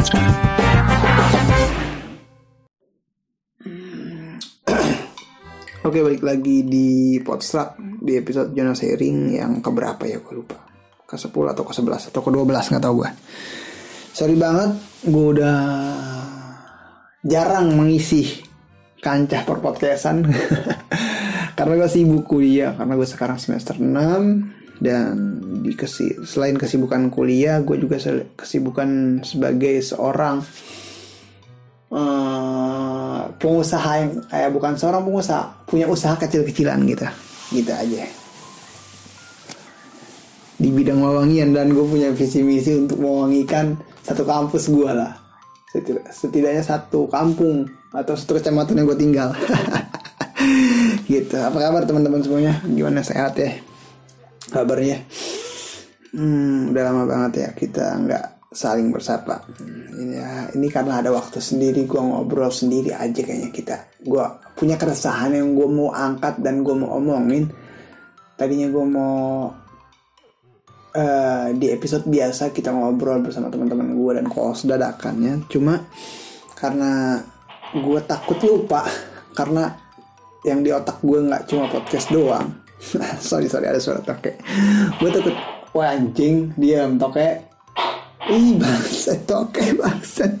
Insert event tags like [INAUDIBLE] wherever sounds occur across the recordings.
[CLEARS THROAT] Oke balik lagi di Podstruck di episode Jonas Sharing yang keberapa ya gue lupa. Ke 10 atau ke 11 atau ke 12 nggak tahu gue sorry banget gue udah jarang mengisi kancah per podcastan [LAUGHS] karena gue sibuk kuliah karena gue sekarang semester 6 dan di kesi selain kesibukan kuliah gue juga kesibukan sebagai seorang uh, pengusaha yang eh bukan seorang pengusaha punya usaha kecil-kecilan gitu. Gitu aja. Di bidang wewangian dan gue punya visi misi untuk mewangikan satu kampus gue lah. Setidaknya satu kampung atau satu kecamatan yang gue tinggal. [LAUGHS] Gitu. Apa kabar teman-teman semuanya? Gimana? Sehat ya kabarnya. Hmm, udah lama banget ya kita nggak saling bersapa. Ini ya ini karena ada waktu sendiri gue ngobrol sendiri aja kayaknya kita. Gue punya keresahan yang gue mau angkat dan gue mau omongin. Tadinya gue mau uh, di episode biasa kita ngobrol bersama teman-teman gue dan kos dadakannya. Cuma karena gue takut lupa karena yang di otak gue nggak cuma podcast doang [LAUGHS] sorry sorry ada suara toke. Gue takut wah anjing diam toke. Ih bangsat toke bangsat.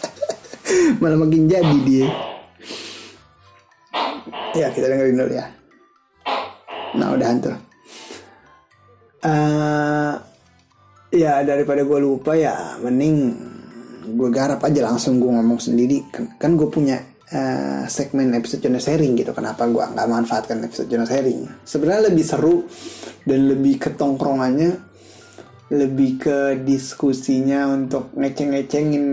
[LAUGHS] Malah makin jadi dia. Ya kita dengerin dulu ya. Nah udah tuh uh, Ya daripada gue lupa ya Mending gue garap aja langsung gue ngomong sendiri. Kan, kan gue punya uh, segmen episode journal sharing gitu. Kenapa gue nggak manfaatkan episode journal sharing Sebenarnya lebih seru Dan lebih ketongkrongannya lebih ke diskusinya untuk ngeceng-ngecengin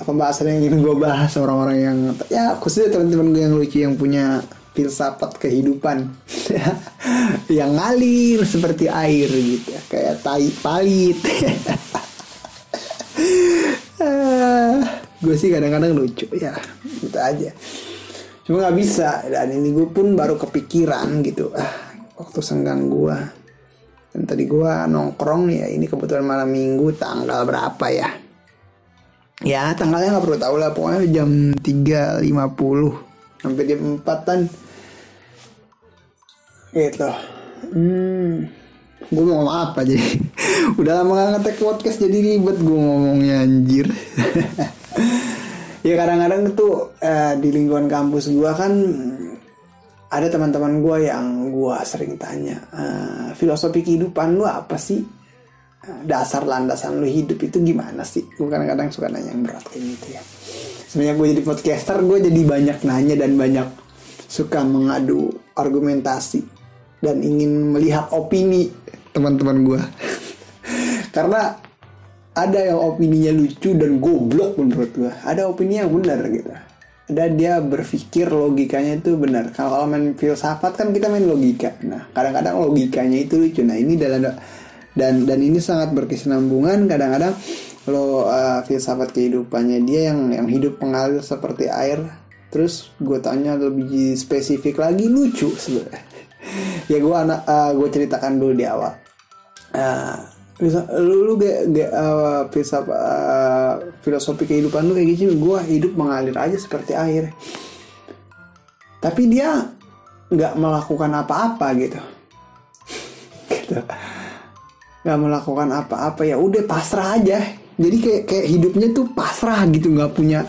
pembahasan yang ingin gue bahas orang-orang yang ya khususnya teman-teman gue yang lucu yang punya filsafat kehidupan. [LAUGHS] Yang ngalir seperti air gitu ya kayak tai palit [LAUGHS] gue sih kadang-kadang lucu ya gitu aja cuma nggak bisa dan ini gue pun baru kepikiran gitu ah waktu senggang gue dan tadi gue nongkrong ya ini kebetulan malam minggu tanggal berapa ya? Ya tanggalnya nggak perlu tahu lah pokoknya jam 3.50 sampai jam 4 kan gitu. Hmm, gue mau ngomong apa jadi? [LAUGHS] Udah lama gak ngetek podcast jadi ribet gue ngomongnya anjir. [LAUGHS] ya kadang-kadang tuh eh, di lingkungan kampus gue kan ada teman-teman gue yang gue sering tanya uh, filosofi kehidupan lu apa sih? Uh, dasar landasan lu hidup itu gimana sih? Gue kadang-kadang suka nanya yang berat kayak gitu ya. Sebenarnya gue jadi podcaster gue jadi banyak nanya dan banyak suka mengadu argumentasi dan ingin melihat opini teman-teman gue [LAUGHS] karena ada yang opininya lucu dan goblok menurut gue ada opini yang benar gitu. Dan dia berpikir logikanya itu benar. Kalau main filsafat kan kita main logika. Nah kadang-kadang logikanya itu lucu. Nah ini dalam dan dan ini sangat berkesinambungan. Kadang-kadang lo uh, filsafat kehidupannya dia yang yang hidup mengalir seperti air. Terus gue tanya lebih spesifik lagi lucu sebenarnya. [LAUGHS] Ya gue anak uh, gue ceritakan dulu di awal. Uh, lu lu gak, gak uh, bisa uh, filosofi kehidupan lu kayak gitu gue hidup mengalir aja seperti air. Tapi dia nggak melakukan apa-apa gitu. [LAUGHS] Gitu. Nggak melakukan apa-apa ya udah pasrah aja. Jadi kayak kayak hidupnya tuh pasrah gitu nggak punya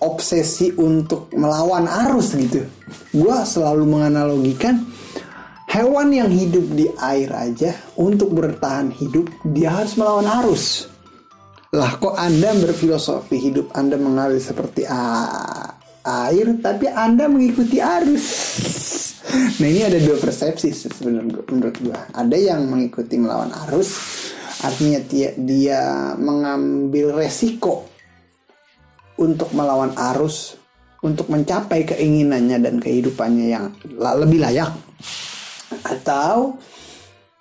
obsesi untuk melawan arus gitu. Gue selalu menganalogikan Hewan yang hidup di air aja untuk bertahan hidup dia harus melawan arus. Lah kok Anda berfilosofi hidup Anda mengalir seperti air tapi Anda mengikuti arus. Nah ini ada dua persepsi sebenarnya menurut gua. Ada yang mengikuti melawan arus artinya dia, dia mengambil resiko untuk melawan arus untuk mencapai keinginannya dan kehidupannya yang lebih layak atau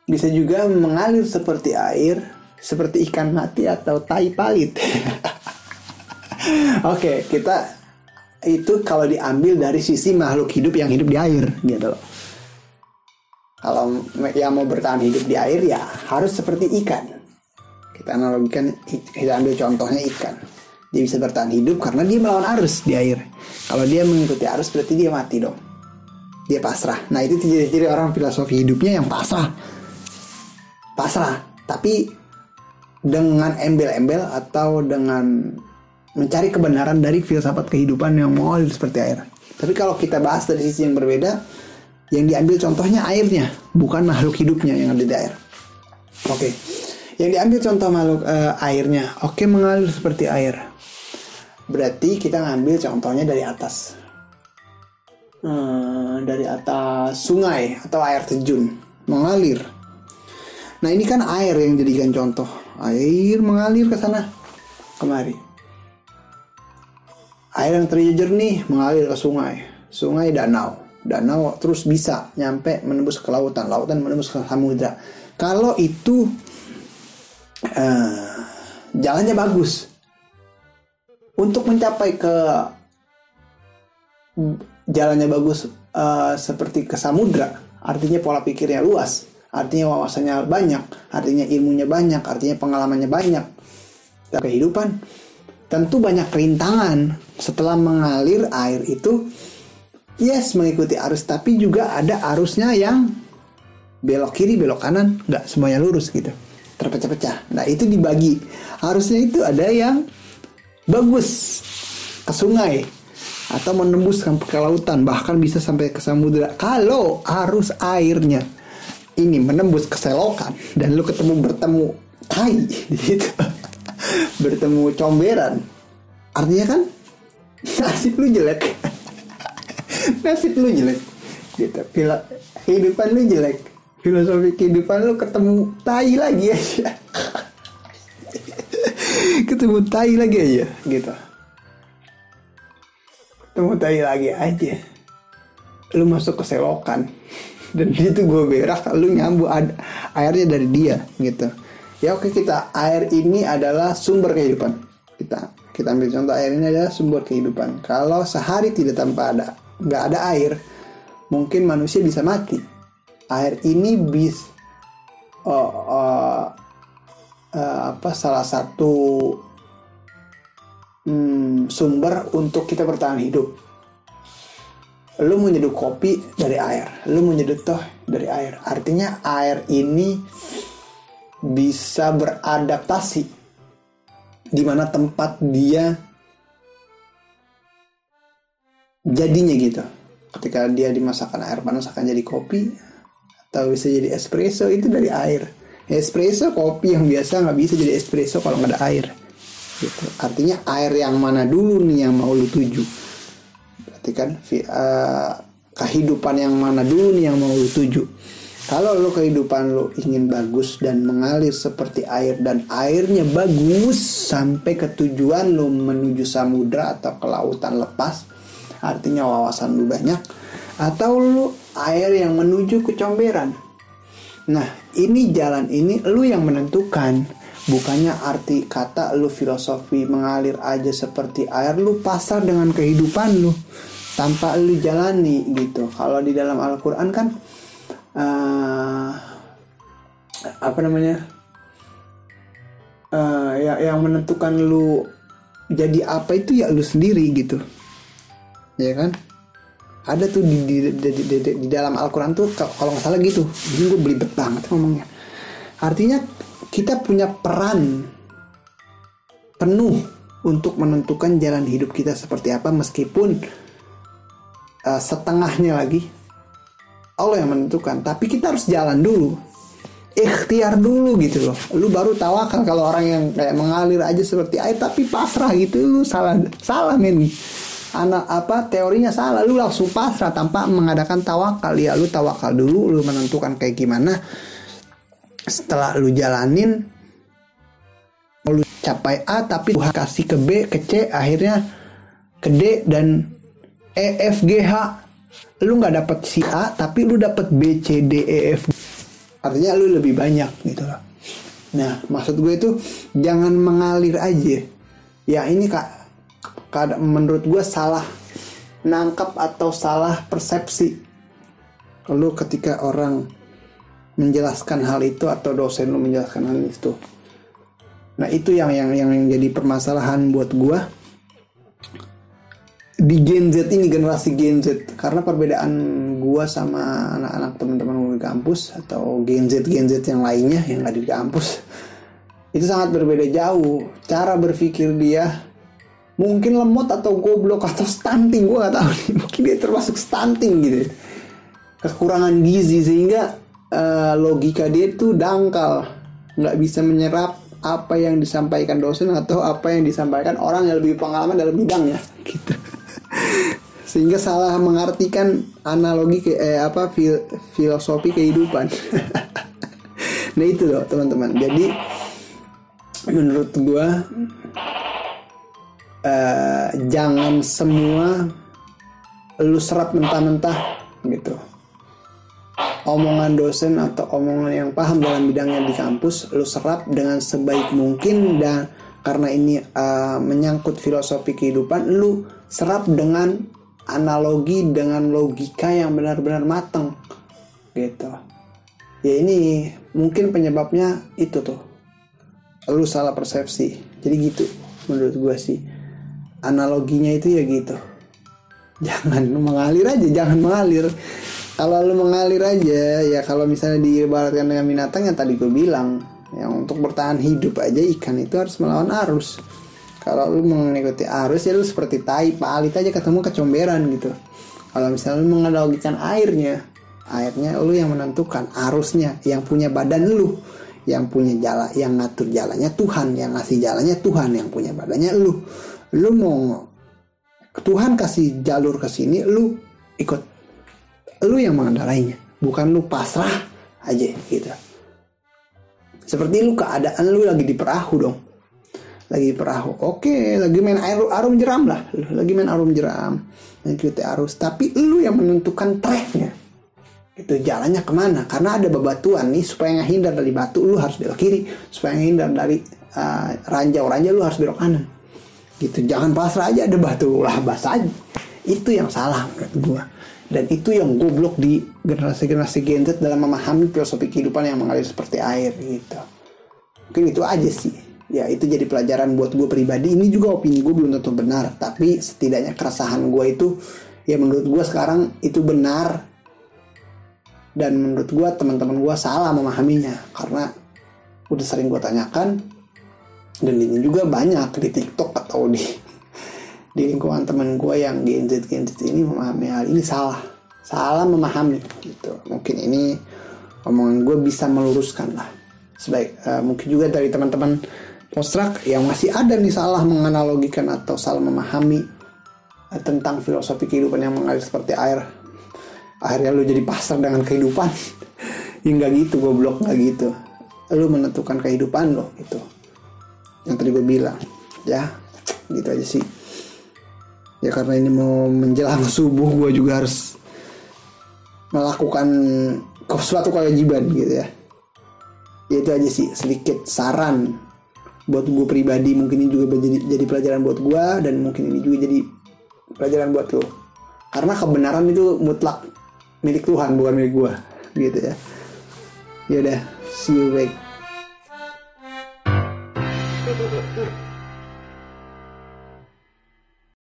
bisa juga mengalir seperti air, seperti ikan mati atau tai palit. [LAUGHS] Oke, okay, kita itu kalau diambil dari sisi makhluk hidup yang hidup di air gitu loh. Kalau yang mau bertahan hidup di air ya harus seperti ikan. kita analogikan kita ambil contohnya ikan dia bisa bertahan hidup karena dia melawan arus di air kalau dia mengikuti arus berarti dia mati dong dia pasrah nah itu ciri-ciri orang filosofi hidupnya yang pasrah pasrah tapi dengan embel-embel atau dengan mencari kebenaran dari filsafat kehidupan yang mengalir seperti air. Tapi kalau kita bahas dari sisi yang berbeda, yang diambil contohnya airnya, bukan makhluk hidupnya yang ada di air. Oke, yang diambil contoh makhluk uh, airnya, oke mengalir seperti air. Berarti kita ngambil contohnya dari atas, uh, dari atas sungai atau air terjun mengalir. Nah ini kan air yang jadikan contoh, air mengalir ke sana kemari. Air yang terjadi jernih mengalir ke sungai sungai danau. Danau terus bisa nyampe menembus ke lautan lautan menembus ke samudra. Kalau itu uh, jalannya bagus. Untuk mencapai ke jalannya bagus uh, seperti ke samudra artinya pola pikirnya luas artinya wawasannya banyak artinya ilmunya banyak artinya pengalamannya banyak. Kehidupan tentu banyak rintangan. Setelah mengalir air itu yes mengikuti arus tapi juga ada arusnya yang belok kiri belok kanan nggak semuanya lurus gitu terpecah-pecah. Nah itu dibagi. Arusnya itu ada yang bagus ke sungai atau menembus ke lautan bahkan bisa sampai ke samudera. Kalau arus airnya ini menembus ke selokan dan lu ketemu bertemu tai gitu. [LAUGHS] Bertemu comberan. Artinya kan [LAUGHS] nasib lu jelek. [LAUGHS] Nasib lu jelek gitu. Fila, kehidupan lu jelek. Filosofi kehidupan lu ketemu tai lagi aja. Ketemu tai lagi aja gitu ketemu tai lagi aja. Lu masuk ke selokan. Dan itu gue berak lu nyambu airnya dari dia gitu. Ya oke kita air ini adalah sumber kehidupan. Kita kita ambil contoh air ini adalah sumber kehidupan. Kalau sehari tidak tanpa ada nggak ada air mungkin manusia bisa mati. Air ini bis oh, uh, uh, apa salah satu hmm, sumber untuk kita bertahan hidup lu mau nyeduh kopi dari air lu mau nyeduh toh dari air artinya air ini bisa beradaptasi di mana tempat dia jadinya gitu. Ketika dia dimasakkan air panas akan jadi kopi atau bisa jadi espresso itu dari air. Espresso kopi yang biasa nggak bisa jadi espresso kalau nggak ada air. Gitu. Artinya air yang mana dulu nih yang mau lu tuju. Berarti kan uh, kehidupan yang mana dulu nih yang mau lu tuju kalau lo kehidupan lo ingin bagus dan mengalir seperti air dan airnya bagus sampai ke tujuan lo menuju samudra atau ke lautan lepas, artinya wawasan lo banyak, atau lo air yang menuju ke comberan. Nah, ini jalan ini lo yang menentukan. Bukannya arti kata lu filosofi mengalir aja seperti air lu pasar dengan kehidupan lu. Tanpa lu jalani gitu. Kalau di dalam Al-Qur'an kan uh, apa namanya uh, ya yang menentukan lu jadi apa itu ya lu sendiri gitu. Ya kan? Ada tuh di di, di, di, di, di dalam Al-Quran tuh kalau nggak salah gitu. Ini gue belibet banget ngomongnya. Artinya kita punya peran penuh untuk menentukan jalan hidup kita seperti apa meskipun uh, setengahnya lagi Allah yang menentukan. Tapi kita harus jalan dulu. Ikhtiar dulu gitu loh. Lu baru tawakal kalau orang yang kayak mengalir aja seperti air tapi pasrah gitu. Lu salah salah men. Anak apa teorinya salah. Lu langsung pasrah tanpa mengadakan tawakal. Ya lu tawakal dulu lu menentukan kayak gimana setelah lu jalanin lu capai A tapi lu kasih ke B ke C akhirnya ke D dan E F G H. Lu nggak dapet si A tapi lu dapet B C D E F artinya lu lebih banyak gitu loh nah maksud gue itu jangan mengalir aja. Ya ini kak menurut gue salah nangkap atau salah persepsi lu ketika orang menjelaskan hal itu atau dosen lu menjelaskan hal itu. Nah itu yang yang yang jadi permasalahan buat gue di Gen Z ini generasi Gen Z karena perbedaan gue sama anak-anak teman-teman di kampus atau Gen Z Gen Z yang lainnya yang ada di kampus itu sangat berbeda jauh. Cara berpikir dia mungkin lemot atau goblok atau stunting gue gak tahu [LAUGHS] mungkin dia termasuk stunting gitu. Kekurangan gizi sehingga uh, logika dia itu dangkal. Nggak bisa menyerap apa yang disampaikan dosen atau apa yang disampaikan orang yang lebih pengalaman dalam bidangnya gitu. [LAUGHS] Sehingga salah mengartikan analogi ke eh, apa fil, filosofi kehidupan. [LAUGHS] Nah itu loh teman-teman. Jadi menurut gua uh, jangan semua lu serap mentah-mentah gitu omongan dosen atau omongan yang paham dalam bidangnya di kampus lu serap dengan sebaik mungkin dan karena ini uh, menyangkut filosofi kehidupan lu serap dengan analogi dengan logika yang benar-benar mateng gitu. Ya ini mungkin penyebabnya itu tuh. Lu salah persepsi. Jadi gitu menurut gue sih. Analoginya itu ya gitu. Jangan mengalir aja jangan mengalir kalau lu mengalir aja ya kalau misalnya diibaratkan dengan binatang yang tadi gue bilang yang untuk bertahan hidup aja ikan itu harus melawan arus. Kalau lu mengikuti arus ya lu seperti tai palit aja ketemu kecomberan gitu. Kalau misalnya lu menganalogikan airnya airnya lu yang menentukan arusnya yang punya badan lu yang punya jalan yang ngatur jalannya Tuhan yang ngasih jalannya Tuhan yang punya badannya lu. Lu mau Tuhan kasih jalur ke sini lu ikut lu yang mengendarainya bukan lu pasrah aja gitu. Seperti lu keadaan lu lagi di perahu dong. Lagi perahu. Oke lagi main air arum jeram lah. Lagi main arum jeram mengikuti arus. Tapi lu yang menentukan tracknya itu jalannya ke mana? Karena ada bebatuan nih supaya hindar dari batu lu harus belok kiri. Supaya hindar dari uh, ranjau ranjau lu harus belok kanan. Gitu. Jangan pasrah aja ada batu lah bas aja. Itu yang salah menurut gua dan itu yang goblok di generasi-generasi Gen Z dalam memahami filosofi kehidupan yang mengalir seperti air gitu. Mungkin itu aja sih. Ya itu jadi pelajaran buat gue pribadi. Ini juga opini gue belum tentu benar tapi setidaknya keresahan gue itu ya menurut gue sekarang itu benar. Dan menurut gue teman-teman gue salah memahaminya karena udah sering gue tanyakan dan ini juga banyak di TikTok atau di di lingkungan teman gue yang Gen Z Gen ini memahami hal ini salah. Salah memahami gitu. Mungkin ini omongan gue bisa meluruskan lah. Sebaik uh, mungkin juga dari teman-teman postrak yang masih ada nih salah menganalogikan atau salah memahami eh, tentang filosofi kehidupan yang mengalir seperti air. Akhirnya lu jadi pasar dengan kehidupan. [LAUGHS] Ya nggak gitu goblok nggak gitu. Lu menentukan kehidupan lo gitu. Yang tadi gue bilang ya gitu aja sih ya karena ini mau menjelang [LAUGHS] subuh gue juga harus melakukan suatu kewajiban gitu ya. Ya itu aja sih sedikit saran buat gue pribadi. Mungkin ini juga jadi jadi pelajaran buat gue dan mungkin ini juga jadi pelajaran buat lo karena kebenaran itu mutlak milik Tuhan bukan milik gue gitu ya. Ya udah see you back